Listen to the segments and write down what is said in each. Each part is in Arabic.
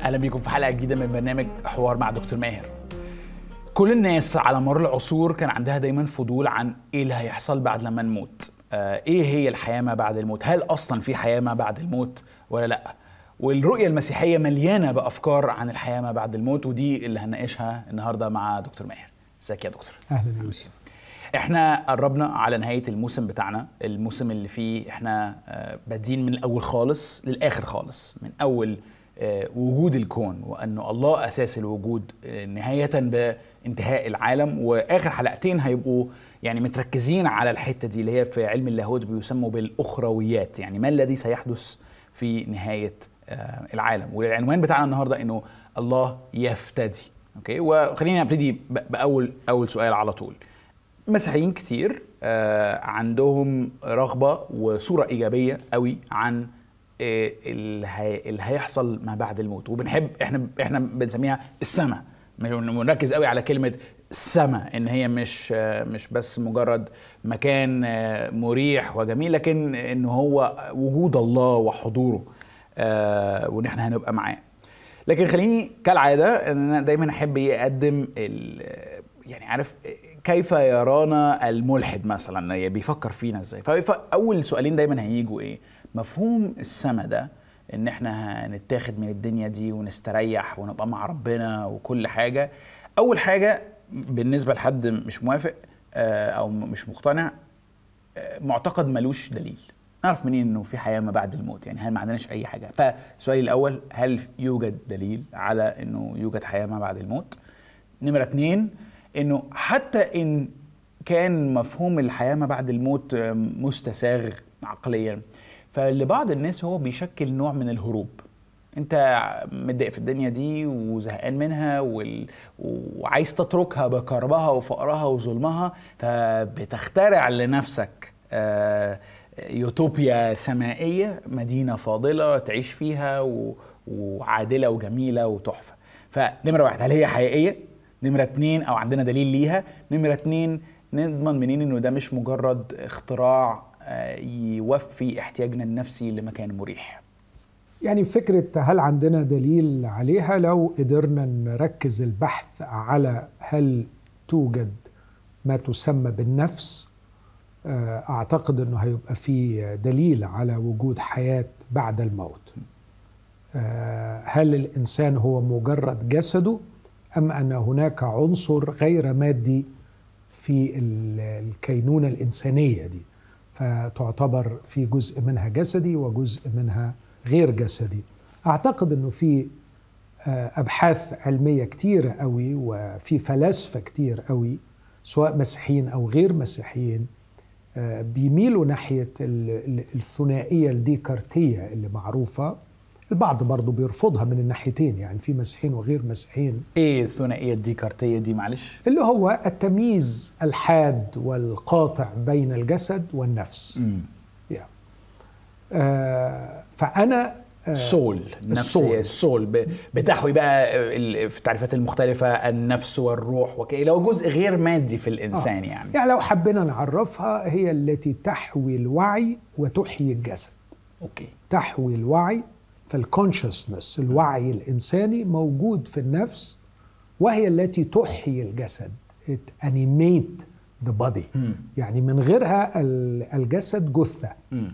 أهلا بيكم في حلقة جديدة من برنامج حوار مع دكتور ماهر. كل الناس على مر العصور كان عندها دايما فضول عن إيه اللي هيحصل بعد لما نموت. آه إيه هي الحياة ما بعد الموت؟ هل أصلا في حياة ما بعد الموت ولا لأ؟ والرؤية المسيحية مليانة بأفكار عن الحياة ما بعد الموت ودي اللي هنناقشها النهارده مع دكتور ماهر. إزيك يا دكتور؟ أهلا يا يوسف. إحنا قربنا على نهاية الموسم بتاعنا الموسم اللي فيه إحنا آه، بادئين من الأول خالص للآخر خالص من أول وجود الكون وانه الله أساس الوجود آه، نهاية بانتهاء العالم. وآخر حلقتين هيبقوا يعني متركزين على الحتة دي اللي هي في علم اللاهوت بيسموا بالأخرويات يعني ما الذي سيحدث في نهاية آه، العالم. والعنوان بتاعنا النهارده إنه الله يفتدي. أوكي؟ وخلينا نبتدي ب- بأول أول سؤال على طول. مسيحيين كتير آه، عندهم رغبة وصورة إيجابية قوي عن آه، اللي هي- اللي هيحصل ما بعد الموت. وبنحب إحنا إحنا بنسميها السماء بنركز قوي على كلمة السماء إن هي مش آه، مش بس مجرد مكان آه، مريح وجميل لكن إن هو وجود الله وحضوره آه، وإن إحنا هنبقى معاه. لكن خليني كالعادة إن أنا دايما أحب اقدم يعني عارف كيف يرانا الملحد مثلا؟ يعني بيفكر فينا إزاي؟ فاول سؤالين دايما هيجوا إيه؟ مفهوم السما ده إن إحنا هنتاخد من الدنيا دي ونستريح ونبقى مع ربنا وكل حاجة. أول حاجة بالنسبة لحد مش موافق آه، أو مش مقتنع معتقد ملوش دليل. نعرف منين إنه في حياة ما بعد الموت؟ يعني هل ما عندناش أي حاجة؟ فسؤالي الأول هل يوجد دليل على إنه يوجد حياة ما بعد الموت؟ نمرة اتنين إنه حتى إن كان مفهوم الحياة ما بعد الموت مستساغ عقليا فلبعض الناس هو بيشكل نوع من الهروب. انت متضايق في الدنيا دي وزهقان منها وال... وعايز تتركها بكربها وفقرها وظلمها فبتخترع لنفسك آه، يوتوبيا سمائية مدينة فاضلة تعيش فيها و... وعادلة وجميلة وتحفة. فنمرة واحد هل هي حقيقية؟ نمرة اتنين أو عندنا دليل ليها؟ نمرة اتنين نضمن منين إنه ده مش مجرد اختراع يوفي احتياجنا النفسي لمكان مريح. يعني فكرة هل عندنا دليل عليها؟ لو قدرنا نركز البحث على هل توجد ما تسمى بالنفس آه، أعتقد أنه هيبقى في دليل على وجود حياة بعد الموت. آه، هل الإنسان هو مجرد جسده أم أن هناك عنصر غير مادي في ال- الكينونة الإنسانية دي؟ فتعتبر في جزء منها جسدي وجزء منها غير جسدي. أعتقد أنه في آه، أبحاث علمية كتيرة قوي وفي فلاسفة كتير قوي سواء مسيحيين أو غير مسيحيين آه، بيميلوا ناحية ال- ال- الثنائية الديكارتية اللي معروفة. البعض برضو بيرفضها من الناحيتين يعني في مسيحيين وغير مسيحيين. إيه الثنائية الديكارتية دي معلش؟ اللي هو التمييز الحاد والقاطع بين الجسد والنفس. امم yeah. آه فأنا آه سول نفس السول. بتحوي بقى في التعريفات المختلفة النفس والروح وكي لو جزء غير مادي في الإنسان يعني. يعني لو حبينا نعرفها هي التي تحوي الوعي وتحيي الجسد. Okay. تحوي الوعي فال consciousness الوعي الإنساني موجود في النفس وهي التي تحيي الجسد. It animate the body. يعني من غيرها ال- الجسد امم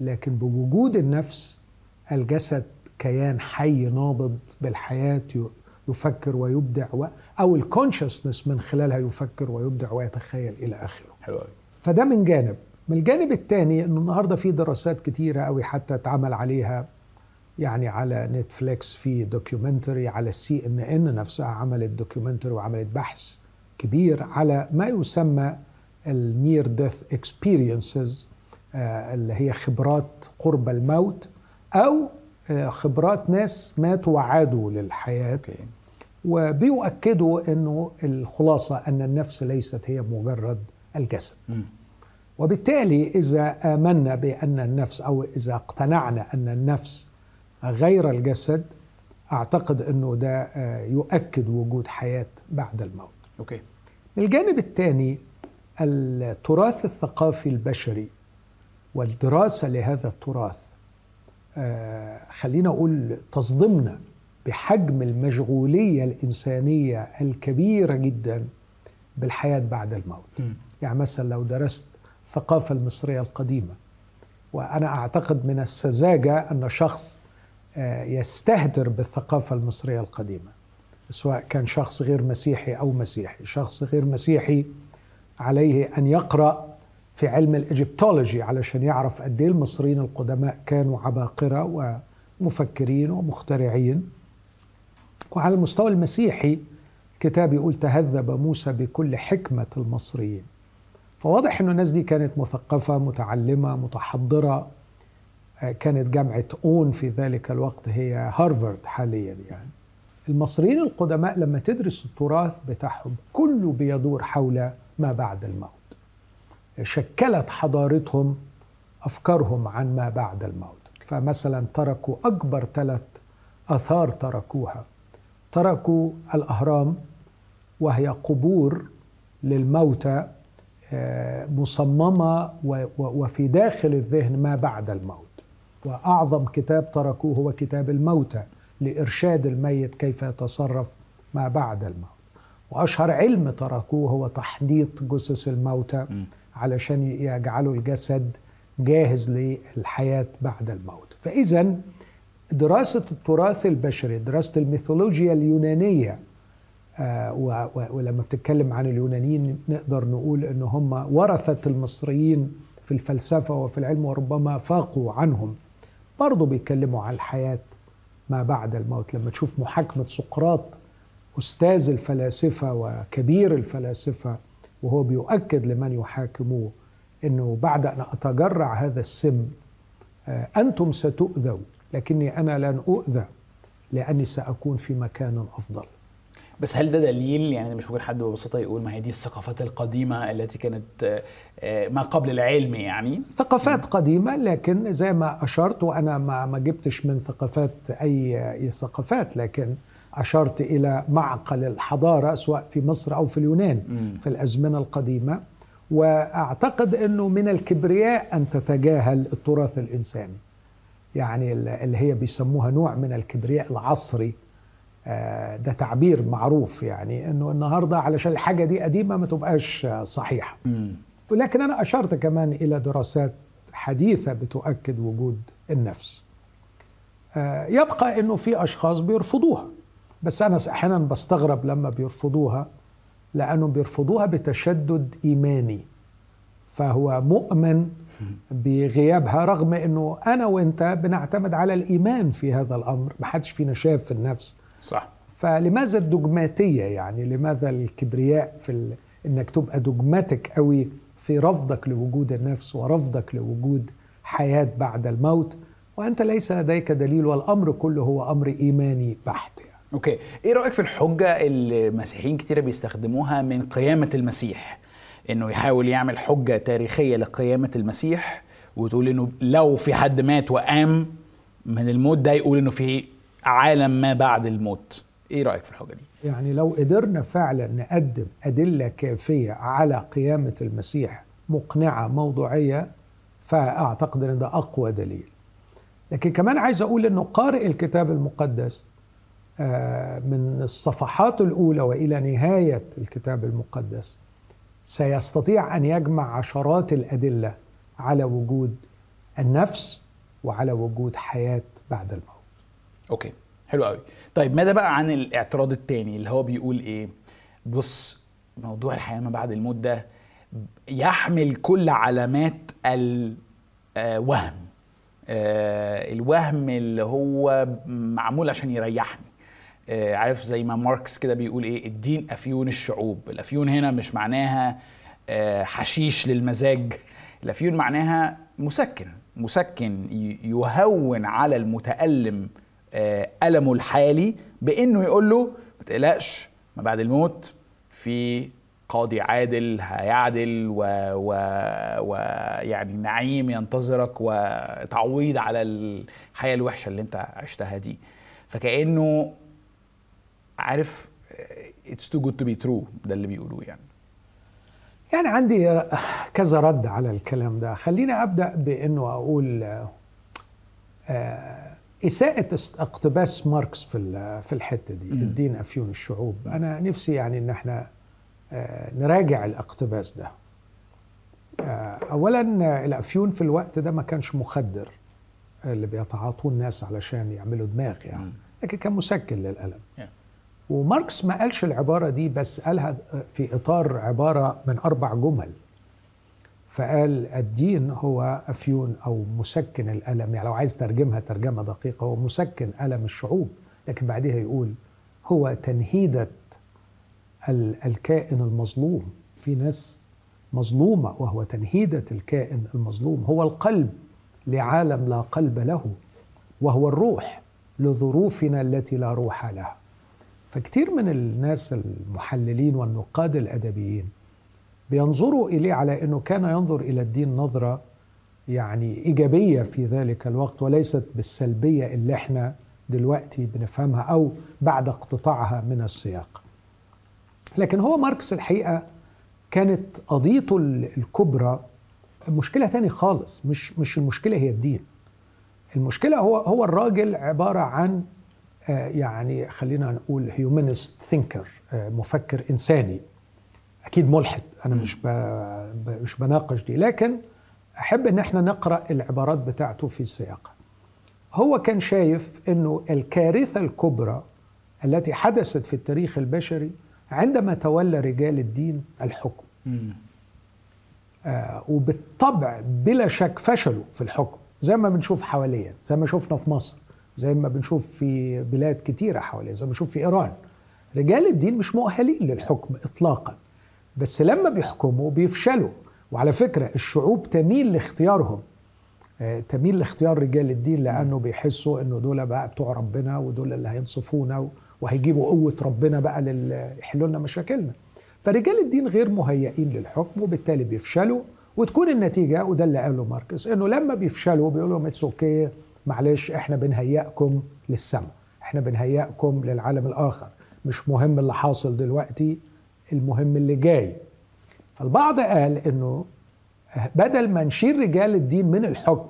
لكن بوجود النفس الجسد كيان حي نابض بالحياة ي- يفكر ويبدع و أو ال consciousness من خلالها يفكر ويبدع ويتخيل إلى آخره. حلو فده من جانب. من الجانب الثاني إنه النهارده في دراسات كتيرة قوي حتى اتعمل عليها يعني على نتفليكس في documentary على السي ان ان نفسها عملت دوكيومنتري وعملت بحث كبير على ما يسمى ال near death experiences اللي هي خبرات قرب الموت أو آه، خبرات ناس ماتوا وعادوا للحياة. Okay. وبيؤكدوا إنه الخلاصة أن النفس ليست هي مجرد الجسد. مم. وبالتالي إذا آمنا بأن النفس أو إذا اقتنعنا أن النفس غير الجسد أعتقد إنه ده آه، يؤكد وجود حياة بعد الموت. Okay. من الجانب الثاني التراث الثقافي البشري والدراسة لهذا التراث آه، خلينا أقول تصدمنا بحجم المشغولية الإنسانية الكبيرة جدا بالحياة بعد الموت. مم. يعني مثلا لو درست الثقافة المصرية القديمة وأنا أعتقد من السذاجة أن شخص آه، يستهتر بالثقافة المصرية القديمة سواء كان شخص غير مسيحي أو مسيحي. شخص غير مسيحي عليه أن يقرأ في علم الإيجيبتولوجي علشان يعرف قد إيه المصريين القدماء كانوا عباقرة ومفكرين ومخترعين. وعلى المستوى المسيحي كتاب يقول تهذب موسى بكل حكمة المصريين. فواضح إنه الناس دي كانت مثقفة متعلمة متحضرة. آه، كانت جامعة أون في ذلك الوقت هي هارفارد حاليا يعني. المصريين القدماء لما تدرس التراث بتاعهم كله بيدور حول ما بعد الموت. شكلت حضارتهم أفكارهم عن ما بعد الموت. فمثلا تركوا أكبر ثلاث آثار تركوها. تركوا الأهرام وهي قبور للموتى آه، و- وفي داخل الذهن ما بعد الموت. وأعظم كتاب تركوه هو كتاب الموتى لإرشاد الميت كيف يتصرف ما بعد الموت. وأشهر علم تركوه هو تحنيط جثث الموتى علشان يجعلوا الجسد جاهز للحياة بعد الموت. فاذا دراسة التراث البشري دراسة الميثولوجيا اليونانية آه، ولما بتتكلم عن اليونانيين نقدر نقول إن هم ورثة المصريين في الفلسفة وفي العلم وربما فاقوا عنهم. برضه بيتكلموا عن الحياة ما بعد الموت. لما تشوف محاكمة سقراط أستاذ الفلاسفة وكبير الفلاسفة وهو بيؤكد لمن يحاكموه إنه بعد أن أتجرع هذا السم آه، أنتم ستؤذوا لكني أنا لن أؤذى لأني سأكون في مكان أفضل. بس هل ده دليل؟ يعني مش ممكن حد ببساطة يقول ما هي دي الثقافات القديمة التي كانت آه، ما قبل العلم يعني؟ ثقافات قديمة لكن زي ما أشرت وأنا ما ما جبتش من ثقافات أي ثقافات لكن أشرت إلى معقل الحضارة سواء في مصر أو في اليونان. في الأزمنة القديمة. وأعتقد أنه من الكبرياء أن تتجاهل التراث الإنساني. يعني اللي هي بيسموها نوع من الكبرياء العصري. ده تعبير معروف يعني إنه النهارده علشان الحاجة دي قديمة ما تبقاش آه، صحيحه. ولكن أنا أشرت كمان إلى دراسات حديثة بتؤكد وجود النفس. آه، يبقى إنه في أشخاص بيرفضوها. بس أنا أحيانا بستغرب لما بيرفضوها لانهم بيرفضوها بتشدد إيماني. فهو مؤمن بغيابها رغم إنه أنا وأنت بنعتمد على الإيمان في هذا الأمر. ما حدش فينا شاف في النفس صح. فلماذا الدogmatية يعني؟ لماذا الكبرياء في ال... إنك تبقى dogmatic قوي في رفضك لوجود النفس ورفضك لوجود حياة بعد الموت؟ وأنت ليس لديك دليل والأمر كله هو أمر إيماني بحت يعني. Okay. إيه رأيك في الحجة اللي مسيحيين كتير بيستخدموها من قيامة المسيح؟ إنه يحاول يعمل حجة تاريخية لقيامة المسيح وتقول إنه لو في حد مات وقام من الموت ده يقول إنه في عالم ما بعد الموت. إيه رأيك في الحجه دي؟ يعني لو قدرنا فعلا نقدم أدلة كافية على قيامة المسيح مقنعة موضوعية فأعتقد إن ده أقوى دليل. لكن كمان عايز أقول إنه قارئ الكتاب المقدس آه، من الصفحات الأولى وإلى نهاية الكتاب المقدس سيستطيع أن يجمع عشرات الأدلة على وجود النفس وعلى وجود حياة بعد الموت. Okay. حلو قوي. طيب ماذا بقى عن الاعتراض التاني اللي هو بيقول إيه؟ بص موضوع الحياة ما بعد الموت ده يحمل كل علامات الوهم الوهم اللي هو معمول عشان يريحني. آه، عارف زي ما ماركس كده بيقول إيه؟ الدين أفيون الشعوب. الأفيون هنا مش معناها آه، حشيش للمزاج. الأفيون معناها مسكن. مسكن يهون على المتألم آه، ألمه الحالي بإنه يقول له ما تقلقش ما بعد الموت في قاضي عادل هيعدل و... و... و... يعني نعيم ينتظرك وتعويض على الحياة الوحشة اللي أنت عشتها دي. فكأنه عارف it's too good to be true ده اللي بيقولوه يعني. يعني عندي كذا رد على الكلام ده. خليني أبدأ بإنه أقول آه، است- اقتباس ماركس في في الحتة دي الدين أفيون الشعوب. أنا نفسي يعني إن إحنا آه، نراجع الاقتباس ده. آه، اولا آه، الأفيون في الوقت ده ما كانش مخدر اللي بيتعاطوه الناس علشان يعملوا دماغ يعني. لكن كان مسكن للألم. Yeah. وماركس ما قالش العبارة دي بس قالها في إطار عبارة من أربع جمل. فقال الدين هو أفيون أو مسكن الألم. يعني لو عايز ترجمها ترجمة دقيقة هو مسكن ألم الشعوب لكن بعدها يقول هو تنهيدة ال- الكائن المظلوم. في ناس مظلومة وهو تنهيدة الكائن المظلوم. هو القلب لعالم لا قلب له وهو الروح لظروفنا التي لا روح لها. فكتير من الناس المحللين والنقاد الأدبيين بينظروا إليه على إنه كان ينظر إلى الدين نظرة يعني إيجابية في ذلك الوقت وليست بالسلبية اللي إحنا دلوقتي بنفهمها أو بعد اقتطاعها من السياق. لكن هو ماركس الحقيقة كانت قضيته ال- الكبرى مشكلة تاني خالص مش مش المشكلة هي الدين. المشكلة هو هو الراجل عبارة عن آه، يعني خلينا نقول هيومانست ثينكر مفكر إنساني أكيد ملحد أنا مش مش بناقش دي. لكن أحب إن إحنا نقرأ العبارات بتاعته في سياقها. هو كان شايف إنه الكارثة الكبرى التي حدثت في التاريخ البشري عندما تولى رجال الدين الحكم. آه، وبالطبع بلا شك فشلوا في الحكم زي ما بنشوف حواليا زي ما شفنا في مصر زي ما بنشوف في بلاد كتيرة حواليا زي ما بنشوف في إيران. رجال الدين مش مؤهلين للحكم إطلاقا. بس لما بيحكموا بيفشلوا. وعلى فكرة الشعوب تميل لاختيارهم. آه، تميل لاختيار رجال الدين لأنه بيحسوا إنه دول بقى بتوع ربنا ودول اللي هينصفونا وهيجيبوا قوة ربنا بقى يحلوا لنا مشاكلنا. فرجال الدين غير مهيئين للحكم وبالتالي بيفشلوا وتكون النتيجة وده اللي قاله ماركس إنه لما بيفشلوا بيقولوا لهم it's okay معلش إحنا بنهيئكم للسماء إحنا بنهيئكم للعالم الآخر. مش مهم اللي حاصل دلوقتي المهم اللي جاي. فالبعض قال إنه بدل ما نشيل رجال الدين من الحكم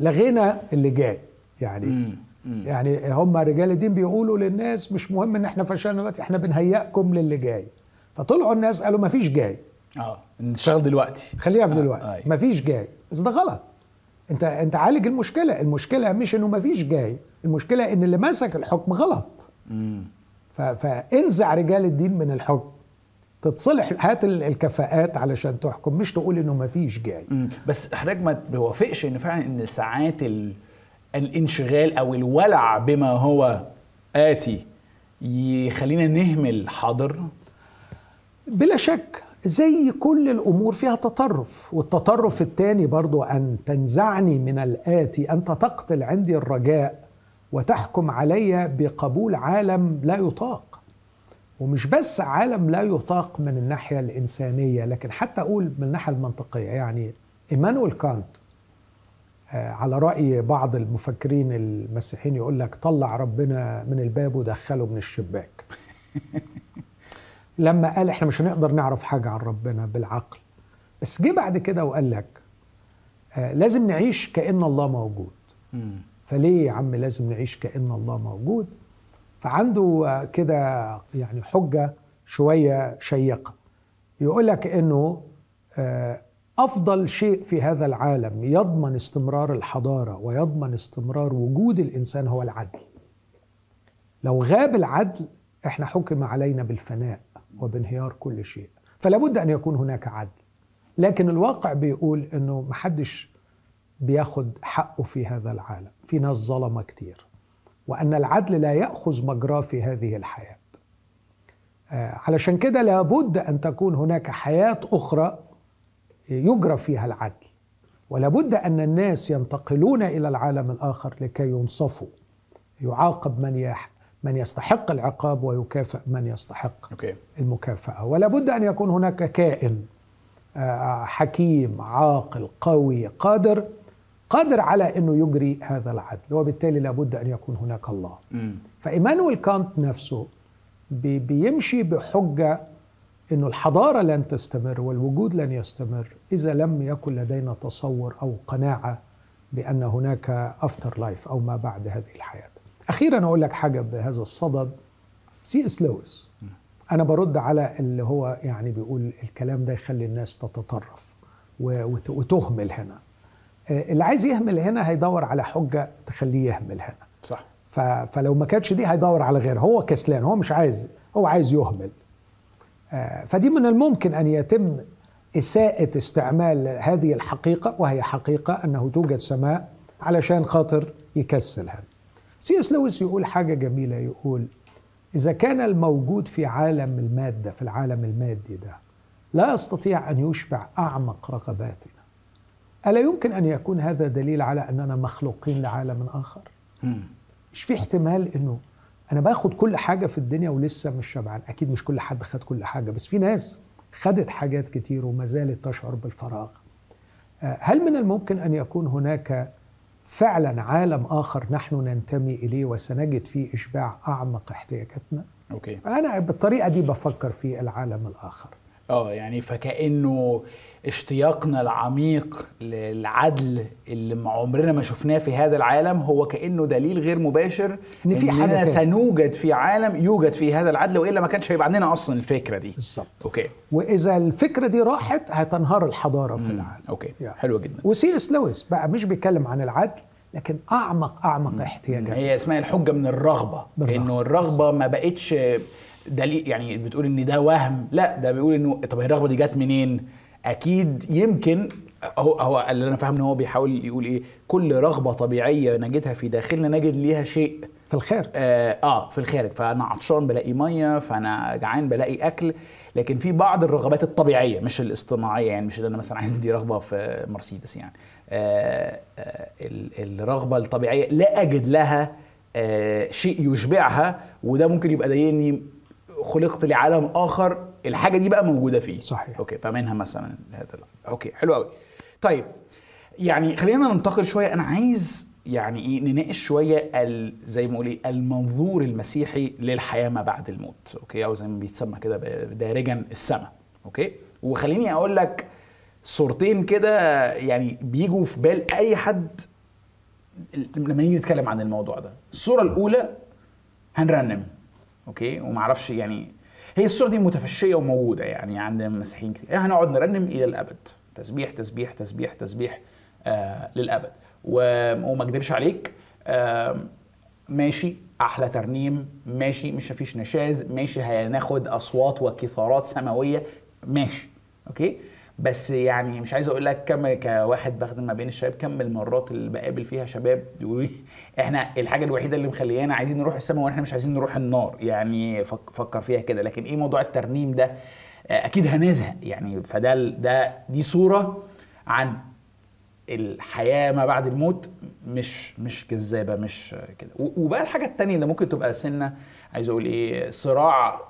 لغينا اللي جاي. يعني مم. مم. يعني هم رجال الدين بيقولوا للناس مش مهم إن إحنا فشلنا دلوقتي إحنا بنهيئكم للي جاي. فطلعوا الناس قالوا ما فيش جاي. آه نشتغل دلوقتي. خليها في آه، دلوقتي أيوة. ما فيش جاي. بس ده غلط. أنت أنت عالج المشكلة. المشكلة مش إنه ما فيش جاي. المشكلة إن اللي ماسك الحكم غلط. مم. فانزع رجال الدين من الحكم. تتصلح هات ال- الكفاءات علشان تحكم مش تقول إنه ما فيش جاي. بس حضرتك ما توافقش إن فعلا إن ساعات ال... الانشغال أو الولع بما هو آتي يخلينا نهمل حاضر؟ بلا شك زي كل الأمور فيها تطرف. والتطرف الثاني برضو أن تنزعني من الآتي انت تقتل عندي الرجاء وتحكم علي بقبول عالم لا يطاق. ومش بس عالم لا يطاق من الناحية الإنسانية لكن حتى أقول من الناحية المنطقية. يعني إيمانويل كانت آه، على رأي بعض المفكرين المسيحيين يقول لك طلع ربنا من الباب ودخله من الشباك. لما قال إحنا مش هنقدر نعرف حاجة عن ربنا بالعقل. بس جه بعد كده وقال لك آه لازم نعيش كأن الله موجود. فليه يا عم لازم نعيش كأن الله موجود؟ فعنده كده يعني حجة شوية شيقة. يقول لك إنه آه، أفضل شيء في هذا العالم يضمن استمرار الحضارة ويضمن استمرار وجود الإنسان هو العدل. لو غاب العدل إحنا حكم علينا بالفناء وبانهيار كل شيء. فلا بد أن يكون هناك عدل. لكن الواقع بيقول إنه محدش بياخد حقه في هذا العالم في ناس ظلمة كتير. وأن العدل لا يأخذ مجراه في هذه الحياة. آه، علشان كده لابد أن تكون هناك حياة أخرى يجرى فيها العدل ولابد أن الناس ينتقلون إلى العالم الآخر لكي ينصفوا يعاقب من يح من يستحق العقاب ويكافئ من يستحق أوكي. المكافأة. ولا بد أن يكون هناك كائن آه، حكيم عاقل قوي قادر قادر على أنه يجري هذا العدل وبالتالي لا بد أن يكون هناك الله مم. فإيمانويل كانت نفسه بي- بيمشي بحجة أنه الحضارة لن تستمر والوجود لن يستمر إذا لم يكن لدينا تصور أو قناعة بأن هناك afterlife أو ما بعد هذه الحياة. أخيرا أقول لك حاجة بهذا الصدد سي إس لويس أنا برد على اللي هو يعني بيقول الكلام ده يخلي الناس تتطرف وتهمل هنا اللي عايز يهمل هنا هيدور على حجة تخليه يهمل هنا. صح. فلو ما كانتش دي هيدور على غيرها هو كسلان هو مش عايز هو عايز يهمل. فدي من الممكن أن يتم إساءة استعمال هذه الحقيقة وهي حقيقة أنه توجد سماء علشان خاطر يكسلها سي إس لويس يقول حاجة جميلة يقول إذا كان الموجود في عالم المادة في العالم المادي ده لا يستطيع أن يشبع أعمق رغباتنا. ألا يمكن أن يكون هذا دليل على أننا مخلوقين لعالم آخر؟ مش في احتمال أنه أنا باخد كل حاجة في الدنيا ولسه مش شبعان. أكيد مش كل حد خد كل حاجة بس في ناس خدت حاجات كتير وما زالت تشعر بالفراغ. هل من الممكن أن يكون هناك فعلا عالم آخر نحن ننتمي إليه وسنجد فيه إشباع أعمق احتياجاتنا؟ أوكي. أنا بالطريقة دي بفكر في العالم الآخر. آه يعني فكأنه اشتياقنا العميق للعدل اللي عمرنا ما شفناه في هذا العالم هو كأنه دليل غير مباشر إن في حاجة تاني. سنوجد في عالم يوجد فيه هذا العدل وإلا ما كانش هيبقى عندنا أصلا الفكرة دي. بالظبط. أوكي. وإذا الفكرة دي راحت هتنهار الحضارة في العالم. Okay. يعني. حلوة جدا. وسي إس لويس بقى مش بيتكلم عن العدل لكن أعمق أعمق احتياجات هي اسمها الحجة من الرغبة. بالرغبة. إنه الرغبة ما بقتش دليل يعني بتقول إن ده وهم. لا ده بيقول إنه طب الرغبة دي جت منين؟ أكيد يمكن هو هو اللي أنا فاهم إن هو بيحاول يقول إيه كل رغبة طبيعية نجدها في داخلنا نجد ليها شيء. في الخارج. آه, آه في الخارج. فأنا عطشان بلاقي مية فأنا جعان بلاقي أكل. لكن في بعض الرغبات الطبيعية مش الاصطناعية يعني مش اللي أنا مثلا عايز دي رغبة في مرسيدس يعني. آه آه الرغبة الطبيعية لا أجد لها آه شيء يشبعها وده ممكن يبقى دليل اني خلقت لعالم آخر. الحاجة دي بقى موجودة فيه. صحيح. okay فمنها مثلا هذا okay حلو قوي طيب يعني خلينا ننتقل شوية. أنا عايز يعني إيه نناقش شوية زي ما إيه المنظور المسيحي للحياة ما بعد الموت. okay أو زي ما بيتسمى كده دارجا السماء. okay وخليني أقول لك صورتين كده يعني بيجوا في بال أي حد لما نيجي نتكلم عن الموضوع ده. الصورة الأولى هنرنم. okay ومعرفش يعني هي الصورة دي متفشية وموجودة يعني عند المسيحيين كتير. هنقعد نرنم إلى الأبد. تسبيح تسبيح تسبيح تسبيح آه للأبد. وما أكدبش عليك آه ماشي أحلى ترنيم ماشي مش مفيش نشاز ماشي هناخد أصوات وقيثارات سماوية ماشي okay؟ بس يعني مش عايز أقول لك كم كواحد بخدم ما بين الشباب كم المرات اللي بقابل فيها شباب بيقولوا إحنا الحاجة الوحيدة اللي مخليانا عايزين نروح السماء وإحنا مش عايزين نروح النار. يعني فكر فيها كده. لكن إيه موضوع الترنيم ده؟ أكيد هنزهق. يعني فده ده دي صورة عن الحياة ما بعد الموت. مش مش جذابه مش كده. وبقى الحاجة التانية اللي ممكن تبقى سنة عايز أقول إيه صراع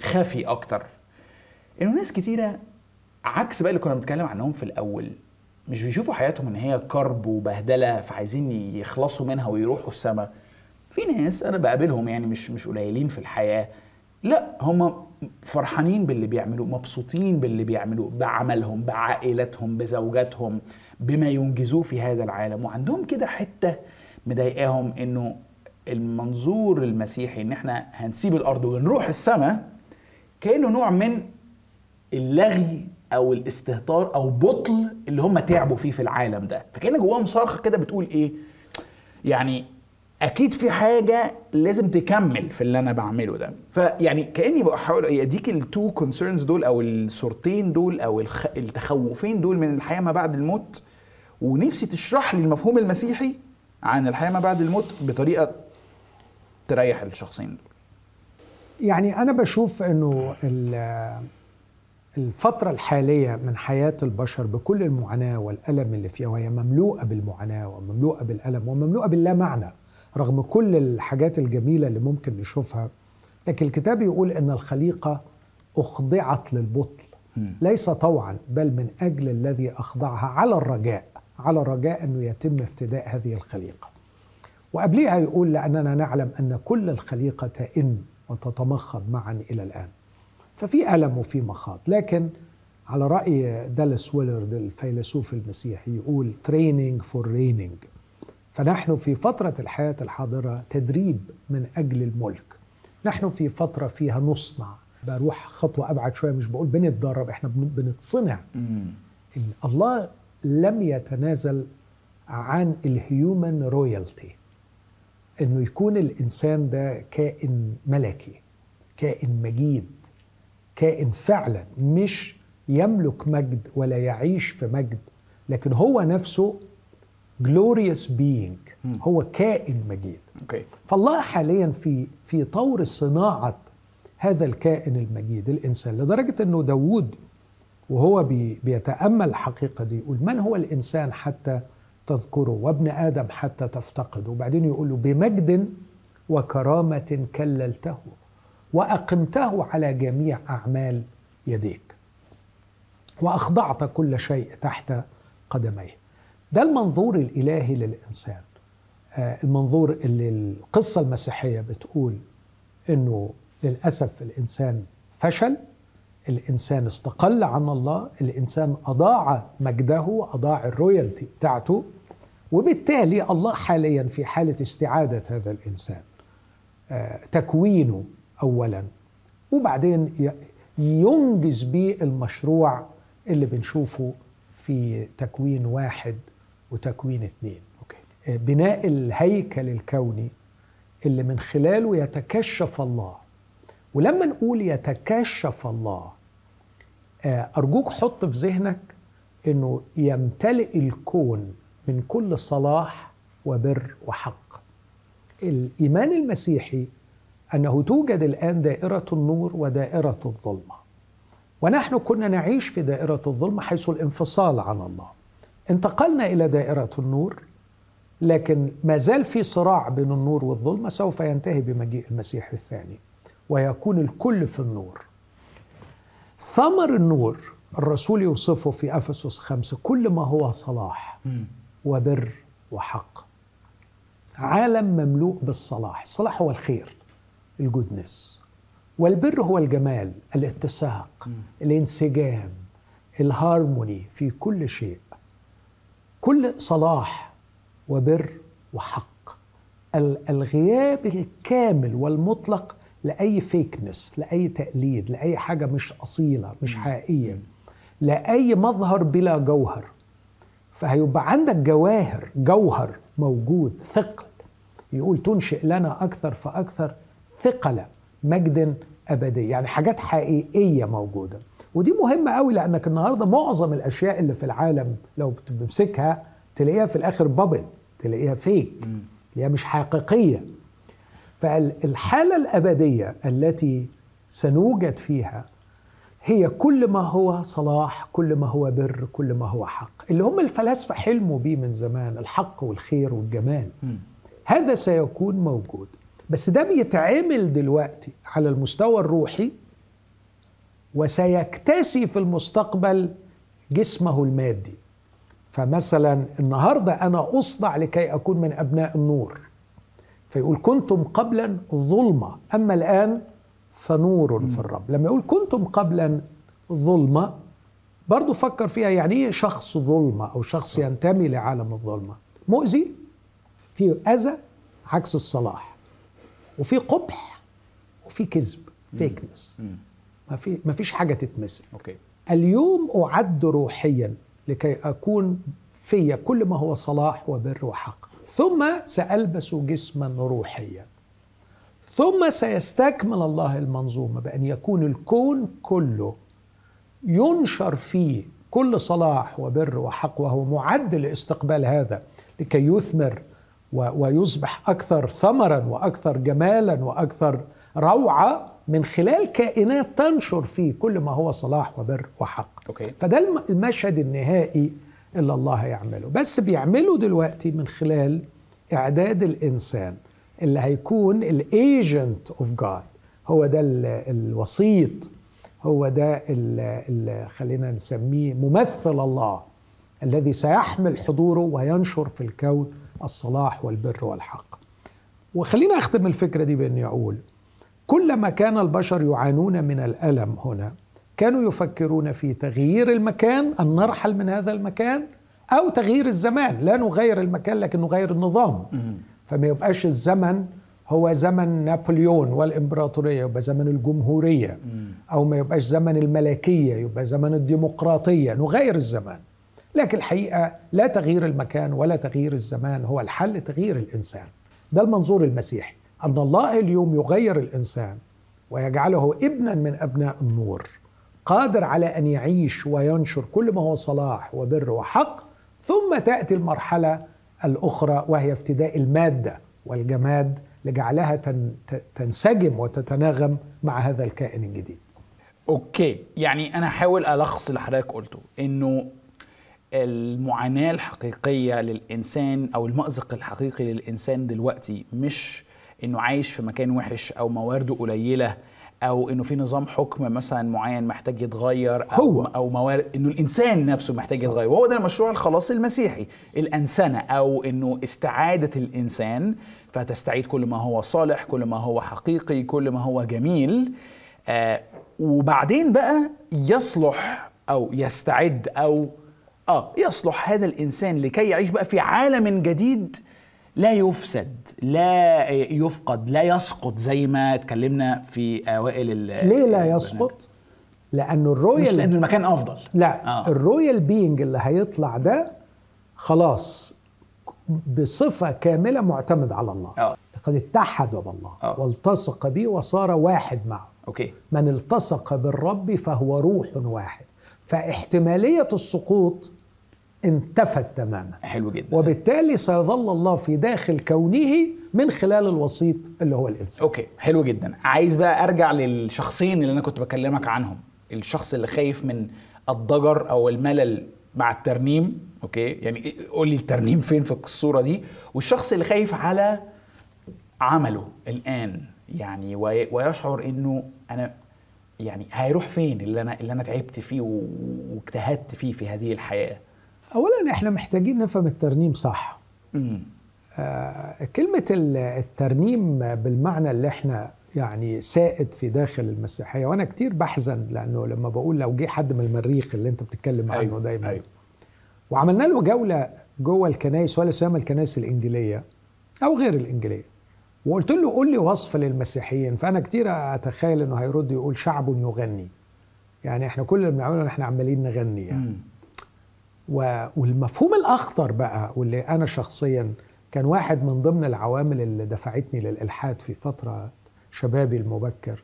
خفي أكتر. إنه ناس كتيرة عكس بقى اللي كنا بنتكلم عنهم في الأول. مش بيشوفوا حياتهم إن هي كرب وبهدلة فعايزين يخلصوا منها ويروحوا السما. في ناس أنا بقابلهم يعني مش مش قليلين في الحياة. لا هم فرحانين باللي بيعملوه مبسوطين باللي بيعملوه بعملهم بعائلتهم بزوجاتهم بما ينجزوه في هذا العالم. وعندهم كده حتة مضايقاهم إنه المنظور المسيحي إن إحنا هنسيب الأرض ونروح السماء كأنه نوع من اللاغي أو الاستهتار أو بطل اللي هم تعبوا فيه في العالم ده. فكان جواهم صرخة كده بتقول إيه؟ يعني أكيد في حاجة لازم تكمل في اللي أنا بعمله ده. فيعني كأني بحاول أديك ال two concerns دول أو الصورتين دول أو. التخوفين دول من الحياة ما بعد الموت. ونفسي تشرح لي المفهوم المسيحي عن الحياة ما بعد الموت بطريقة تريح الشخصين دول. يعني أنا بشوف إنه الفترة الحالية من حياة البشر بكل المعاناة والألم اللي فيها وهي مملوءة بالمعاناة ومملوءة بالألم ومملوءة باللا معنى رغم كل الحاجات الجميلة اللي ممكن نشوفها لكن الكتاب يقول أن الخليقة أخضعت للبطل. ليس طوعا بل من أجل الذي أخضعها على الرجاء على الرجاء أنه يتم افتداء هذه الخليقة. وقبليها يقول لأننا نعلم أن كل الخليقة تئن وتتمخض معا إلى الآن. ففي ألم وفي مخاض لكن على رأي دالاس ويلرد الفيلسوف المسيحي يقول training for reigning. فنحن في فترة الحياة الحاضرة تدريب من أجل الملك. نحن في فترة فيها نصنع. بروح خطوة أبعد شوية مش بقول بنتدرب إحنا بن- بنتصنع. ال- الله لم يتنازل عن الهيومن رويالتي إنه يكون الإنسان ده كائن ملكي كائن مجيد. كائن فعلا مش يملك مجد ولا يعيش في مجد لكن هو نفسه glorious being هو كائن مجيد. فالله حاليا في في طور صناعة هذا الكائن المجيد الإنسان لدرجة أنه داود وهو بي بيتأمل الحقيقة دي يقول من هو الإنسان حتى تذكره؟ وابن آدم حتى تفتقده؟ وبعدين يقول له بمجد وكرامة كللته. وأقمته على جميع أعمال يديك. وأخضعت كل شيء تحت قدميه. ده المنظور الإلهي للإنسان. آه، المنظور اللي القصة المسيحية بتقول إنه للأسف الإنسان فشل الإنسان استقل عن الله الإنسان أضاع مجده أضاع ال royalty بتاعته وبالتالي الله حاليا في حالة استعادة هذا الإنسان. آه، تكوينه أولا. وبعدين ينجز به المشروع اللي بنشوفه في تكوين واحد وتكوين اتنين. okay. بناء الهيكل الكوني اللي من خلاله يتكشف الله. ولما نقول يتكشف الله آه، أرجوك حط في ذهنك أنه يمتلئ الكون من كل صلاح وبر وحق. الإيمان المسيحي أنه توجد الآن دائرة النور ودائرة الظلمة. ونحن كنا نعيش في دائرة الظلمة حيث الانفصال عن الله. انتقلنا إلى دائرة النور لكن ما زال في صراع بين النور والظلمة سوف ينتهي بمجيء المسيح الثاني ويكون الكل في النور. ثمر النور الرسول يوصفه في أفسس خمسة كل ما هو صلاح وبر وحق. عالم مملوء بالصلاح الصلاح هو الخير. ال goodness والبر هو الجمال الاتساق الانسجام الهارموني في كل شيء. كل صلاح وبر وحق. ال- الغياب الكامل والمطلق لأي فيكنس لأي تقليد لأي حاجة مش أصيلة مش حقيقية. لأي مظهر بلا جوهر. فهيبقى عندك جواهر جوهر موجود ثقل. يقول تنشئ لنا أكثر فأكثر. ثقل مجد أبدي يعني حاجات حقيقية موجودة. ودي مهمة قوي لأنك النهارده معظم الأشياء اللي في العالم لو بتمسكها تلاقيها في الآخر بابل تلاقيها فيك هي مش حقيقية. فالحاله الأبدية التي سنوجد فيها هي كل ما هو صلاح كل ما هو بر كل ما هو حق. اللي هم الفلاسفة حلموا بيه من زمان الحق والخير والجمال. هذا سيكون موجود. بس ده بيتعمل دلوقتي على المستوى الروحي وسيكتسي في المستقبل جسمه المادي. فمثلا النهارده أنا أصنع لكي أكون من أبناء النور. فيقول كنتم قبلا ظلمة أما الآن فنور في الرب. لما يقول كنتم قبلا ظلمة برضو فكر فيها يعني إيه شخص ظلمة أو شخص ينتمي لعالم الظلمة؟ مؤذي؟ في أذى؟ عكس الصلاح. وفي قبح وفي كذب fakeness ما في ما فيش حاجة تتمسك. okay. اليوم أعد روحيا لكي أكون في كل ما هو صلاح وبر وحق. ثم سألبس جسما روحيا. ثم سيستكمل الله المنظومة بأن يكون الكون كله ينشر فيه كل صلاح وبر وحق وهو معد لاستقبال هذا لكي يثمر ويصبح أكثر ثمرا وأكثر جمالا وأكثر روعة من خلال كائنات تنشر فيه كل ما هو صلاح وبر وحق. okay. فده الم- المشهد النهائي اللي الله يعمله بس بيعمله دلوقتي من خلال إعداد الإنسان اللي هيكون ال agent of God هو ده ال- الوسيط. هو ده اللي خلينا نسميه ممثل الله. الذي سيحمل حضوره وينشر في الكون الصلاح والبر والحق. وخلينا أختم الفكرة دي بإني أقول كلما كان البشر يعانون من الألم هنا كانوا يفكرون في تغيير المكان أن نرحل من هذا المكان أو تغيير الزمان. لا نغير المكان لكن نغير النظام. فما يبقاش الزمن هو زمن نابليون والإمبراطورية يبقى زمن الجمهورية. أو ما يبقاش زمن الملكية يبقى زمن الديمقراطية. نغير الزمان. لكن الحقيقة لا تغيير المكان ولا تغيير الزمان هو الحل تغيير الإنسان ده المنظور المسيحي أن الله اليوم يغير الإنسان ويجعله ابنا من أبناء النور قادر على أن يعيش وينشر كل ما هو صلاح وبر وحق ثم تأتي المرحلة الأخرى وهي افتداء المادة والجماد لجعلها تنسجم وتتناغم مع هذا الكائن الجديد. أوكي يعني أنا هحاول ألخص اللي حضرتك قلته إنه المعاناة الحقيقية للإنسان أو المأزق الحقيقي للإنسان دلوقتي مش إنه عايش في مكان وحش أو موارده قليلة أو إنه في نظام حكم مثلا معين محتاج يتغير أو هو. أو موارد إنه الإنسان نفسه محتاج صح. يتغير وهو ده مشروع الخلاص المسيحي الانسنه أو إنه استعادة الإنسان فتستعيد كل ما هو صالح كل ما هو حقيقي كل ما هو جميل آه وبعدين بقى يصلح أو يستعد أو آه يصلح هذا الإنسان لكي يعيش بقى في عالم جديد لا يفسد لا يفقد لا يسقط زي ما اتكلمنا في أوائل ال- ليه لا. يسقط؟ لأنه مش ال royal لأنه المكان أفضل لا آه. آه. ال royal being اللي هيطلع ده خلاص بصفة كاملة معتمد على الله آه لقد اتحد بالله آه. والتصق به وصار واحد معه okay من التصق بالرب فهو روح واحد فاحتمالية السقوط انتفت تماما. حلو جدا. وبالتالي سيظل الله في داخل كونه من خلال الوسيط اللي هو الإنسان. okay حلو جدا. عايز بقى أرجع للشخصين اللي أنا كنت بكلمك عنهم. الشخص اللي خايف من الضجر أو الملل مع الترنيم okay؟ يعني قول لي الترنيم فين في الصورة دي. والشخص اللي خايف على عمله الآن يعني وي- ويشعر إنه أنا يعني هيروح فين اللي أنا اللي أنا تعبت فيه واجتهدت فيه في هذه الحياة؟ أولا إحنا محتاجين نفهم الترنيم صح. آه، كلمة ال- الترنيم بالمعنى اللي إحنا يعني سائد في داخل المسيحية وأنا كتير بحزن لأنه لما بقول لو جه حد من المريخ اللي أنت بتتكلم عنه أيوة، دايما. أيوة. وعملنا له جولة جوه الكنائس ولا سيما الكنائس الإنجيلية أو غير الإنجيلية. وقلت له قول لي وصف للمسيحيين فأنا كتير أتخيل إنه هيرد يقول شعب يغني. يعني إحنا كل اللي بنعمله إحنا عمالين نغني يعني. والمفهوم الأخطر بقى واللي أنا شخصيا كان واحد من ضمن العوامل اللي دفعتني للإلحاد في فترة شبابي المبكر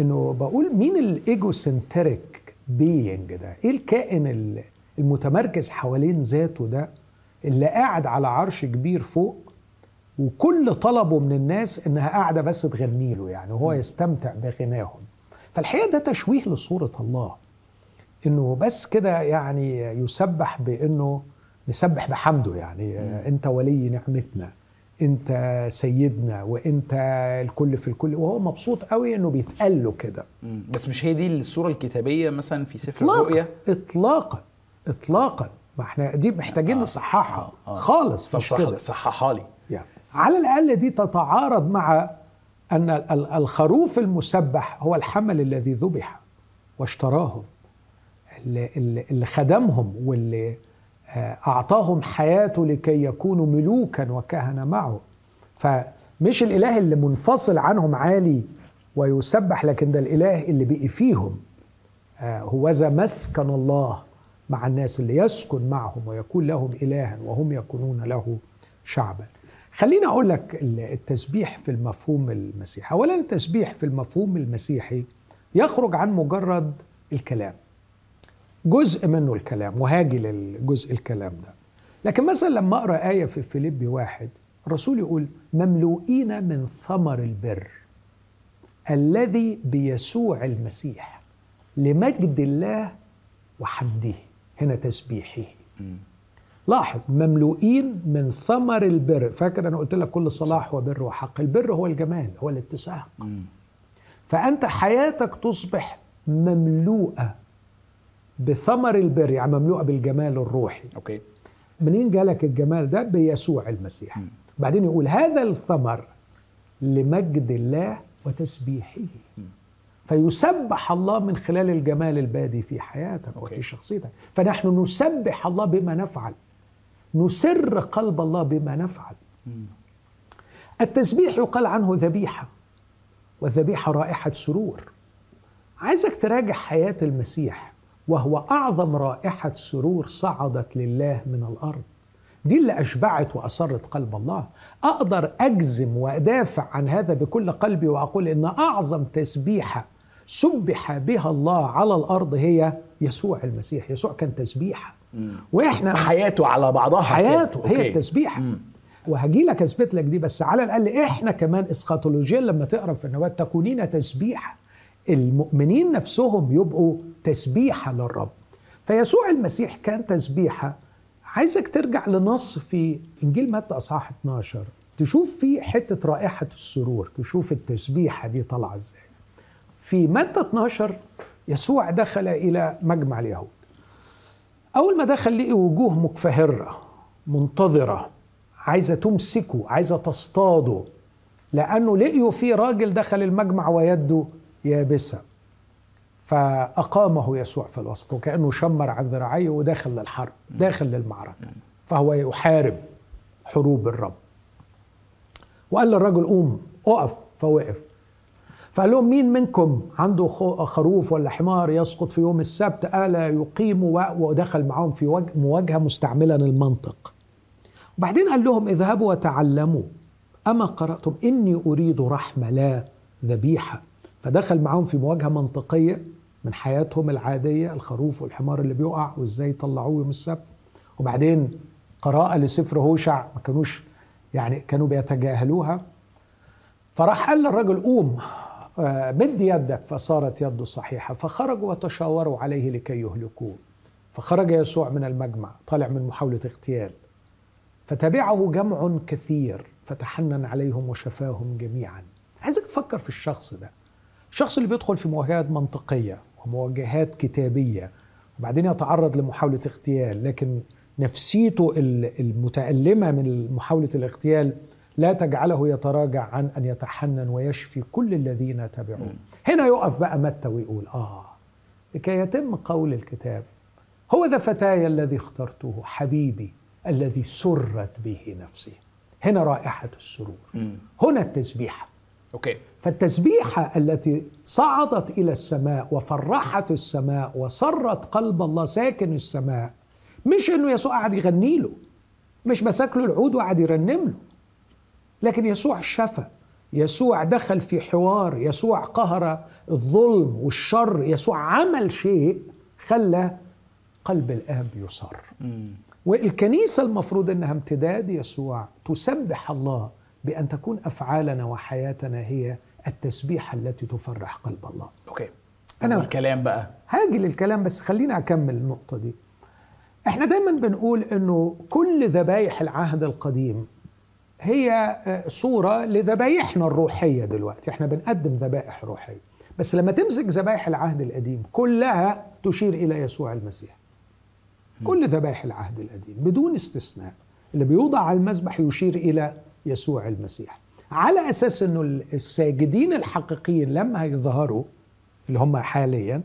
إنه بقول مين ال egocentric being ده؟ إيه الكائن ال- المتمركز حوالين ذاته ده اللي قاعد على عرش كبير فوق وكل طلبه من الناس إنها قاعدة بس تغني له يعني وهو يستمتع بغناهم. فالحقيقة ده تشويه لصورة الله. إنه بس كده يعني يسبح بإنه نسبح بحمده يعني. أنت ولي نعمتنا أنت سيدنا وأنت الكل في الكل. وهو مبسوط قوي إنه بيتقال له كده. مم. بس مش هي دي الصورة الكتابية مثلا في سفر الرؤيا؟ اطلاقا اطلاقا. ما إحنا دي محتاجين آه، نصححها. آه، آه. خالص مش كده. صح- صححها لي. يعني على الأقل دي تتعارض مع أن ال- الخروف المسبح هو الحمل الذي ذبح واشتراهم اللي, خدمهم واللي آه، أعطاهم حياته لكي يكونوا ملوكا وكهنة معه. فمش الإله اللي منفصل عنهم عالي ويسبح لكن ده الإله اللي بقي فيهم. آه، هوذا مسكن الله مع الناس اللي يسكن معهم ويكون لهم إلها وهم يكونون له شعبا. خليني أقول لك ال- التسبيح في المفهوم المسيحي. أولا التسبيح في المفهوم المسيحي يخرج عن مجرد الكلام. جزء منه الكلام وهاجي للجزء الكلام ده. لكن مثلا لما أقرأ آية في فيليبي واحد الرسول يقول مملوئين من ثمر البر الذي بيسوع المسيح لمجد الله وحمده هنا تسبيحه. لاحظ مملوئين من ثمر البر. فاكر أنا قلت لك كل صلاح وبر وحق البر هو الجمال هو الاتساق. فأنت حياتك تصبح مملوءة بثمر البر يعني مملوءة بالجمال الروحي. okay. منين جالك الجمال ده؟ بيسوع المسيح. بعدين يقول هذا الثمر لمجد الله وتسبيحه. فيسبح الله من خلال الجمال البادي في حياتك okay. وفي شخصيتك. فنحن نسبح الله بما نفعل. نسر قلب الله بما نفعل. التسبيح يقال عنه ذبيحة والذبيحة رائحة سرور. عايزك تراجع حياة المسيح. وهو أعظم رائحة سرور صعدت لله من الأرض. دي اللي أشبعت وأسرت قلب الله. أقدر أجزم وأدافع عن هذا بكل قلبي وأقول إن أعظم تسبيحة سبح بها الله على الأرض هي يسوع المسيح. يسوع كان تسبيحة. وإحنا حياته على بعضها حياته كده. هي أوكي. التسبيحة. وهجي لك أثبت لك دي بس على الأقل إحنا كمان اسخاتولوجيا لما تقرأ في النبوات تكونين تسبيحة. المؤمنين نفسهم يبقوا تسبيحه للرب. فيسوع المسيح كان تسبيحه عايزك ترجع لنص في إنجيل متى أصحاح 12 تشوف فيه حتة رائحة السرور تشوف التسبيحه دي طالعة إزاي. في متى 12 يسوع دخل إلى مجمع اليهود. أول ما دخل لقي وجوه مكفهرة منتظرة عايزة تمسكه عايزة تصطاده. لأنه لقيوا في راجل دخل المجمع ويده يابسة. فأقامه يسوع في الوسط وكأنه شمر عن ذراعيه وداخل للحرب داخل للمعركة. فهو يحارب حروب الرب. وقال للرجل قوم اقف فوقف. فقال لهم مين منكم عنده خروف ولا حمار يسقط في يوم السبت؟ ألا يقيم ودخل معهم في مواجهة مستعملا المنطق وبعدين قال لهم اذهبوا وتعلموا. أما قرأتم؟ إني أريد رحمة لا ذبيحة. فدخل معهم في مواجهة منطقية. من حياتهم العادية الخروف والحمار اللي بيقع وإزاي يطلعوه يوم السبت. وبعدين قراءة لسفر هوشع ما كانوش يعني كانوا بيتجاهلوها. فراح قال للرجل قوم آه، مد يدك. فصارت يده صحيحة. فخرجوا وتشاوروا عليه لكي يهلكوه. فخرج يسوع من المجمع طالع من محاولة اغتيال. فتبعه جمع كثير فتحنن عليهم وشفاهم جميعا. عايزك تفكر في الشخص ده. الشخص اللي بيدخل في مواجهات منطقية. ومواجهات كتابية وبعدين يتعرض لمحاولة اغتيال لكن نفسيته ال- المتألمة من محاولة الاغتيال لا تجعله يتراجع عن أن يتحنن ويشفي كل الذين تبعوه هنا يقف بقى متى ويقول آه لكي يتم قول الكتاب هو ذا فتاي الذي اخترته حبيبي الذي سرت به نفسي. هنا رائحة السرور. هنا التسبيحة. okay. فالتسبيحة التي صعدت إلى السماء وفرحت السماء وسرت قلب الله ساكن السماء مش إنه يسوع قعد يغني له مش مسك له العود وقعد يرنم له. لكن يسوع شفى يسوع دخل في حوار يسوع قهر الظلم والشر يسوع عمل شيء خلى قلب الآب يصر والكنيسة المفروض أنها امتداد يسوع تسبح الله بأن تكون أفعالنا وحياتنا هي التسبيحة التي تفرح قلب الله. أوكي. أنا- أنا الكلام بقى؟ هاجي للكلام بس خليني أكمل النقطة دي. إحنا دايما بنقول أنه كل ذبايح العهد القديم هي آه، صورة لذبايحنا الروحية دلوقتي. إحنا بنقدم ذبائح روحية. بس لما تمسك ذبائح العهد القديم كلها تشير إلى يسوع المسيح. كل ذبائح العهد القديم بدون استثناء. اللي بيوضع على المذبح يشير إلى يسوع المسيح. على أساس إنه الساجدين الحقيقيين لما يظهروا اللي هم حاليا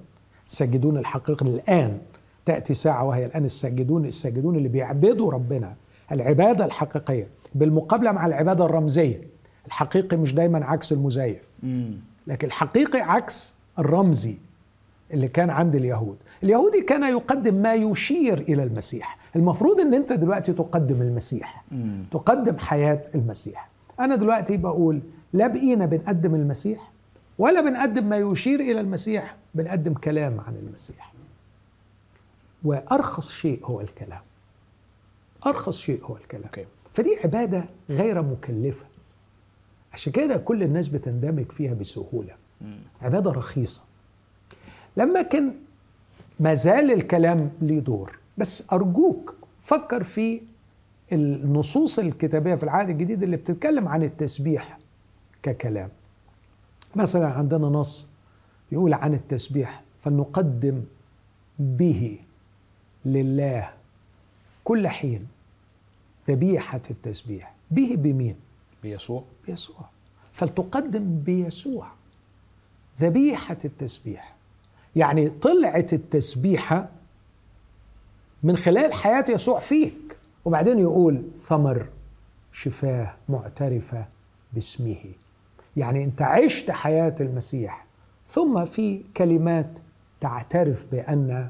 الساجدون الحقيقيين الآن تأتي ساعة وهي الآن الساجدون الساجدون اللي بيعبدوا ربنا العبادة الحقيقية. بالمقابلة مع العبادة الرمزية الحقيقي مش دايما عكس المزيف. لكن الحقيقي عكس الرمزي اللي كان عند اليهود. اليهودي كان يقدم ما يشير إلى المسيح. المفروض أن أنت دلوقتي تقدم المسيح. تقدم حياة المسيح. أنا دلوقتي بقول لا بقينا بنقدم المسيح ولا بنقدم ما يشير إلى المسيح بنقدم كلام عن المسيح. وأرخص شيء هو الكلام. أرخص شيء هو الكلام. أوكي. فدي عبادة غير مكلفة. عشان كده كل الناس بتندمج فيها بسهولة. عبادة رخيصة. لما كان ما زال الكلام ليه دور. بس أرجوك فكر في النصوص الكتابية في العهد الجديد اللي بتتكلم عن التسبيح ككلام. مثلا عندنا نص يقول عن التسبيح فلنقدم به لله كل حين ذبيحة التسبيح. به بمين؟ بيسوع. بيسوع. فلتقدم بيسوع ذبيحة التسبيح. يعني طلعت التسبيحة من خلال حياة يسوع فيك. وبعدين يقول ثمر شفاه معترفة باسمه. يعني انت عشت حياة المسيح ثم في كلمات تعترف بأن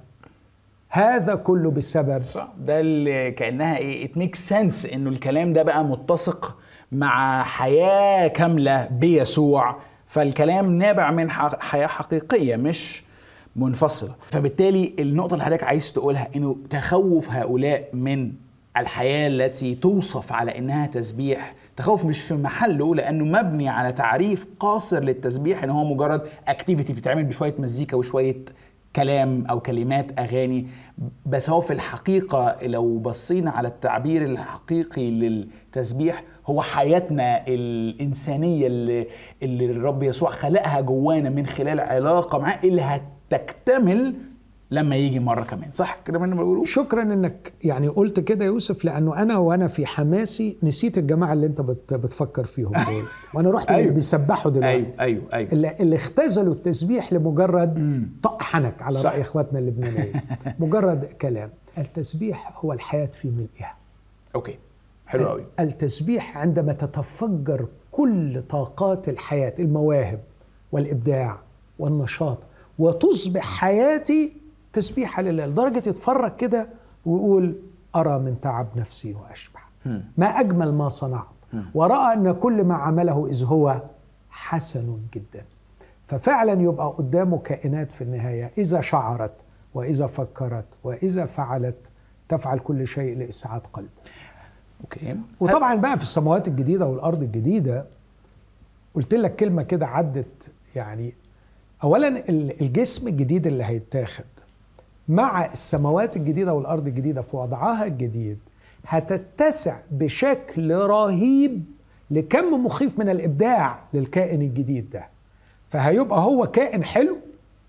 هذا كله بسبب صح. ده اللي كأنها إيه ميك سنس إنه الكلام ده بقى متسق مع حياة كاملة بيسوع. فالكلام نابع من حياة حقيقية مش منفصلة. فبالتالي النقطة اللي حضرتك عايز تقولها إنه تخوف هؤلاء من الحياة التي توصف على إنها تسبيح تخوف مش في محله لأنه مبني على تعريف قاصر للتسبيح إن هو مجرد اكتيفيتي بتتعمل بشوية مزيكا وشوية كلام أو كلمات أغاني. بس هو في الحقيقة لو بصينا على التعبير الحقيقي للتسبيح هو حياتنا الإنسانية اللي, اللي الرب يسوع خلقها جوانا من خلال علاقة معاه اللي هتكتمل لما يجي مرة كمان صح؟ كده من بقوله شكرا إنك يعني قلت كده يا يوسف لأنه أنا وأنا في حماسي نسيت الجماعة اللي أنت بت بتفكر فيهم دول. وأنا رحت أيوه. اللي بيسبحوا دلوقتي. أيوه أيوه أيوه. اللي, اللي اختزلوا التسبيح لمجرد طق حنك على صح. راي اخواتنا اللبنانيين مجرد كلام. التسبيح هو الحياة في ملئها. أوكي. حلو قوي التسبيح عندما تتفجر كل طاقات الحياة المواهب والإبداع والنشاط وتصبح حياتي تسبيحة لله لدرجة يتفرج كده ويقول أرى من تعب نفسي وأشبع. ما أجمل ما صنعت. ورأى أن كل ما عمله إذ هو حسن جدا. ففعلا يبقى قدامه كائنات في النهاية إذا شعرت وإذا فكرت وإذا فعلت تفعل كل شيء لإسعاد قلبه. أوكي. وطبعا بقى في السماوات الجديدة والأرض الجديدة قلت لك كلمة كده عدت يعني اولا ال- الجسم الجديد اللي هيتاخد مع السماوات الجديدة والأرض الجديدة في وضعها الجديد هتتسع بشكل رهيب لكم مخيف من الإبداع للكائن الجديد ده. فهيبقى هو كائن حلو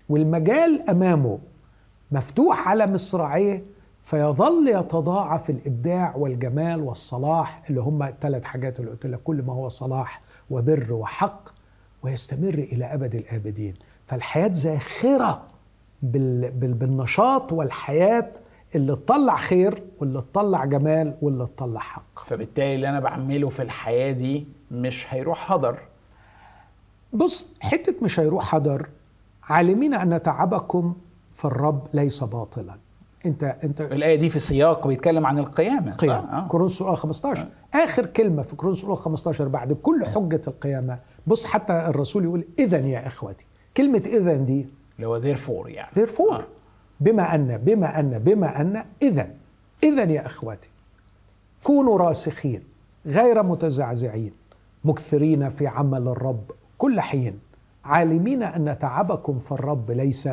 والمجال أمامه مفتوح على مصراعيه فيظل يتضاعف الإبداع والجمال والصلاح اللي هم الثلاث حاجات اللي قلت لك كل ما هو صلاح وبر وحق ويستمر إلى أبد الآبدين. بال بال بالنشاط والحياة اللي تطلع خير واللي تطلع جمال واللي تطلع حق. فبالتالي اللي أنا بعمله في الحياة دي مش هيروح هدر. بص حتة مش هيروح حضر عالمين أن تعبكم في الرب ليس باطلا. أنت أنت الآية دي في سياق بيتكلم عن القيامة صح؟ قيام آه. كورنثوس الاولى 15 آخر كلمة في كورنثوس الاولى 15 بعد كل حجة القيامة. بص حتى الرسول يقول اذا يا إخوتي. كلمة اذا دي اللي هو therefore يعني. Therefore. آه. بما أن بما أن بما أن اذا اذا يا اخوتي كونوا راسخين غير متزعزعين مكثرين في عمل الرب كل حين عالمين أن تعبكم في الرب ليس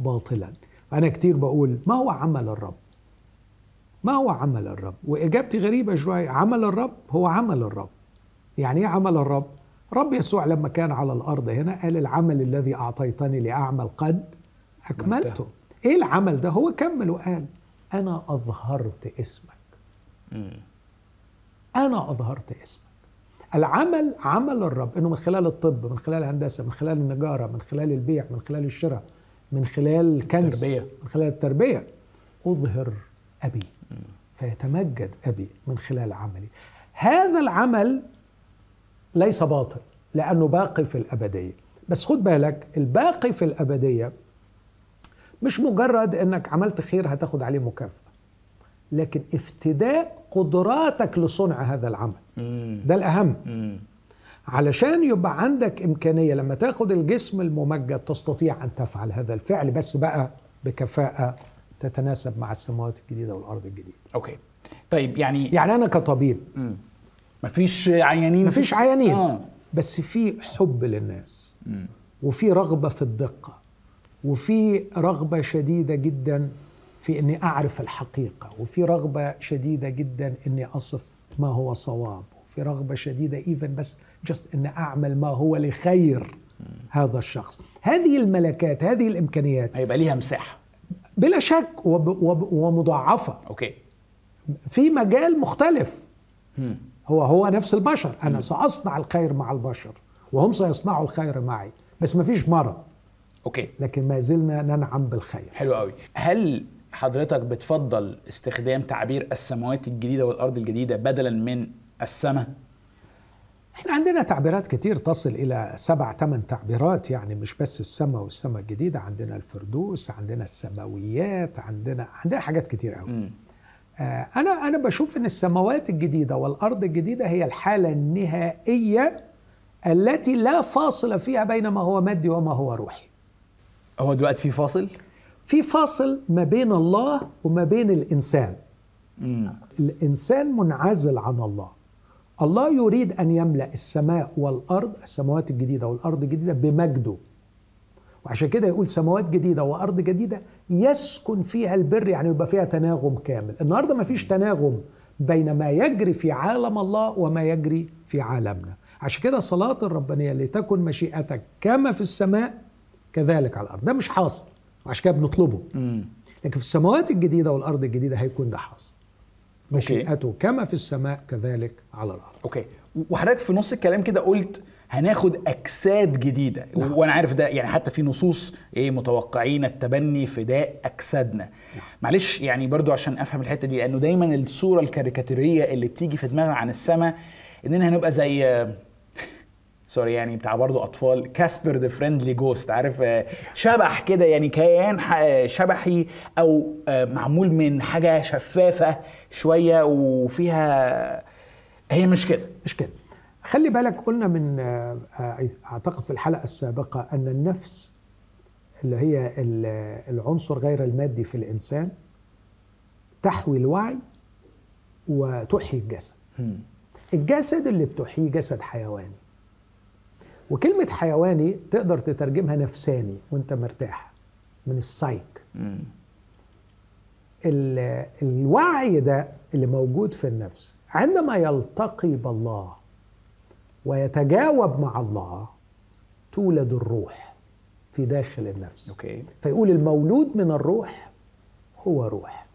باطلا. أنا كتير بقول ما هو عمل الرب؟ ما هو عمل الرب؟ وإجابتي غريبة شوية عمل الرب هو عمل الرب. يعني إيه عمل الرب؟ رب يسوع لما كان على الأرض هنا قال العمل الذي أعطيتني لأعمل قد أكملته. إيه العمل ده؟ هو كمل وقال أنا أظهرت اسمك. أنا أظهرت اسمك. العمل عمل الرب إنه من خلال الطب من خلال الهندسة من خلال النجارة من خلال البيع من خلال الشراء من خلال الكنز التربية. من خلال التربية. أظهر أبي. فيتمجد أبي من خلال عملي. هذا العمل ليس باطل لأنه باقي في الأبدية بس خد بالك الباقي في الأبدية مش مجرد إنك عملت خير هتاخد عليه مكافأة لكن افتداء قدراتك لصنع هذا العمل مم. ده الأهم مم. علشان يبقى عندك إمكانية لما تاخد الجسم الممجد تستطيع أن تفعل هذا الفعل بس بقى بكفاءة تتناسب مع السماوات الجديدة والأرض الجديدة okay طيب يعني يعني أنا كطبيب مم. مفيش عيانين مفيش في- عيانين. آه. بس في حب للناس. وفي رغبة في الدقة. وفي رغبة شديدة جدا في إني أعرف الحقيقة. وفي رغبة شديدة جدا إني أصف ما هو صواب. وفي رغبة شديدة even بس just إن أعمل ما هو لخير هذا الشخص. هذه الملكات هذه الإمكانيات هيبقى ليها مساحة. بلا شك وب وب ومضاعفة. okay. في مجال مختلف. مم. هو هو نفس البشر. أنا سأصنع الخير مع البشر وهم سيصنعوا الخير معي. بس ما فيش مرض. okay. لكن ما زلنا ننعم بالخير. حلو قوي. هل حضرتك بتفضل استخدام تعبير السماوات الجديدة والأرض الجديدة بدلا من السماء؟ إحنا عندنا تعبيرات كتير تصل إلى سبع ثمان تعبيرات يعني مش بس السماء والسماء الجديدة عندنا الفردوس عندنا السماويات عندنا عندنا حاجات كتير قوي. أنا أنا بشوف إن السماوات الجديدة والأرض الجديدة هي الحالة النهائية التي لا فاصل فيها بين ما هو مادي وما هو روحي. هو دلوقتي في فاصل؟ في فاصل ما بين الله وما بين الإنسان. مم. الإنسان منعزل عن الله. الله يريد أن يملأ السماء والأرض السماوات الجديدة والأرض الجديدة بمجده. وعشان كده يقول سماوات جديدة وأرض جديدة يسكن فيها البر يعني يبقى فيها تناغم كامل. النهارده ما فيش تناغم بين ما يجري في عالم الله وما يجري في عالمنا. عشان كده صلاة الربانية لتكن مشيئتك كما في السماء كذلك على الأرض. ده مش حاصل وعشان كده بنطلبه. لكن في السماوات الجديدة والأرض الجديدة هيكون ده حاصل. مشيئته كما في السماء كذلك على الأرض. okay. وحضرتك في نص الكلام كده قلت هناخد أجساد جديدة. نعم. وأنا عارف ده يعني حتى في نصوص إيه متوقعين التبني فداء أجسادنا. معلش يعني برضو عشان أفهم الحتة دي لأنه دايما الصورة الكاريكاتيريه اللي بتيجي في دماغنا عن السماء إننا هنبقى زي sorry يعني بتاع برضو أطفال كاسبر the friendly ghost عارف؟ آه، شبح كده يعني كيان ح- شبحي أو آه، معمول من حاجة شفافة شوية وفيها هي مش كده. مش كده. خلي بالك قلنا من آه، آه، أعتقد في الحلقة السابقة أن النفس اللي هي ال- العنصر غير المادي في الإنسان تحوي الوعي وتحيي الجسد. الجسد اللي بتحييه جسد حيواني. وكلمة حيواني تقدر تترجمها نفساني وأنت مرتاح من السايك. الوعي ده اللي موجود في النفس عندما يلتقي بالله ويتجاوب مع الله تولد الروح في داخل النفس. okay. فيقول المولود من الروح هو روح.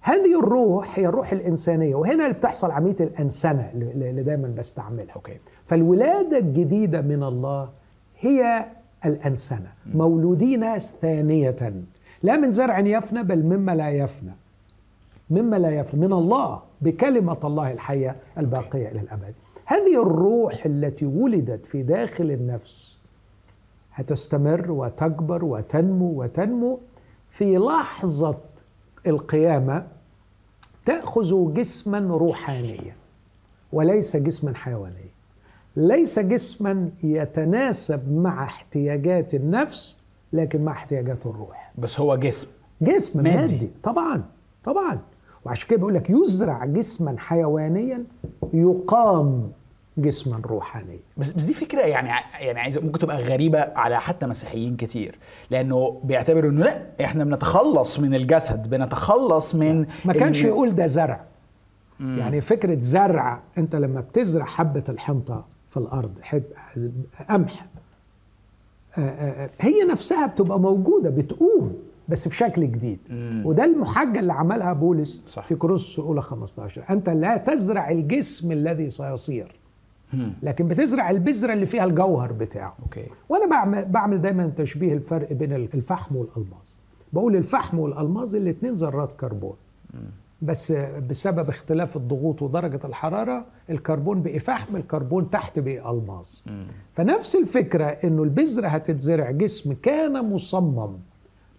هذه الروح هي الروح الإنسانية وهنا اللي بتحصل عملية الأنسنة اللي دايما بستعملها. okay. فالولادة الجديدة من الله هي الأنسنة مولودين ثانية. لا من زرع يفنى بل مما لا يفنى. مما لا يفنى من الله بكلمة الله الحية الباقية إلى الأبد. هذه الروح التي ولدت في داخل النفس هتستمر وتكبر وتنمو وتنمو في لحظة القيامة تأخذ جسما روحانيا وليس جسما حيوانيا ليس جسما يتناسب مع احتياجات النفس لكن مع احتياجات الروح بس هو جسم جسم مادي. مادي, مادي. طبعا طبعا وعشان كده بيقول لك يزرع جسما حيوانيا يقام جسما روحانيا. بس بس دي فكرة يعني يعني عايز ممكن تبقى غريبة على حتى مسيحيين كتير لأنه بيعتبروا إنه لأ إحنا بنتخلص من الجسد بنتخلص من ما كانش يقول ده زرع. يعني فكرة زرع أنت لما بتزرع حبة الحنطة في الأرض حب قمح آه، آه، آه، هي نفسها بتبقى موجودة بتقوم. بس في شكل جديد. مم. وده المحاجة اللي عملها بولس صح. في كورنثوس الأولى 15 أنت لا تزرع الجسم الذي سيصير مم. لكن بتزرع البذرة اللي فيها الجوهر بتاعه. أوكي. وأنا بعمل بعمل دايما تشبيه الفرق بين الفحم والالماس بقول الفحم والالماس الاثنين ذرات كربون. بس بسبب اختلاف الضغوط ودرجة الحرارة الكربون بقي فحم الكربون تحت بقي ألماس فنفس الفكرة إنه البذرة هتتزرع جسم كان مصمم.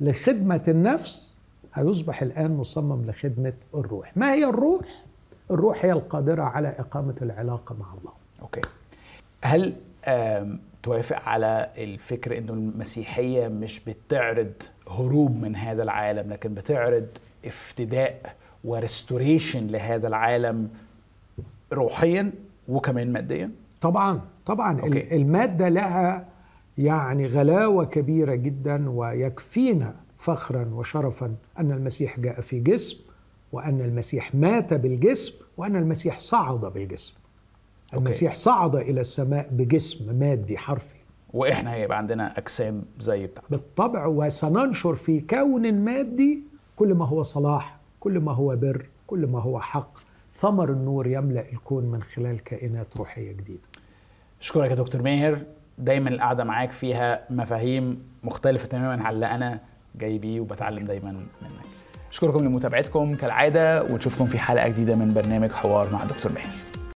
لخدمة النفس هيصبح الآن مصمم لخدمة الروح ما هي الروح؟ الروح هي القادرة على إقامة العلاقة مع الله okay هل توافق على الفكر إنه المسيحية مش بتعرض هروب من هذا العالم لكن بتعرض افتداء و restoration لهذا العالم روحيا وكمان ماديا طبعا طبعا okay. okay. المادة لها يعني غلاوة كبيرة جدا ويكفينا فخرا وشرفا أن المسيح جاء في جسم وأن المسيح مات بالجسم وأن المسيح صعد بالجسم. المسيح صعد إلى السماء بجسم مادي حرفي. وإحنا هيبقى عندنا أجسام زي بتاعته. بالطبع وسننشر في كون مادي كل ما هو صلاح كل ما هو بر كل ما هو حق. ثمر النور يملأ الكون من خلال كائنات روحية جديدة. أشكرك يا دكتور ماهر. دايما القعدة معاك فيها مفاهيم مختلفة تماما عن اللي أنا جاي بيه وبتعلم دايما منك. أشكركم لمتابعتكم كالعادة ونشوفكم في حلقة جديدة من برنامج حوار مع دكتور مهدي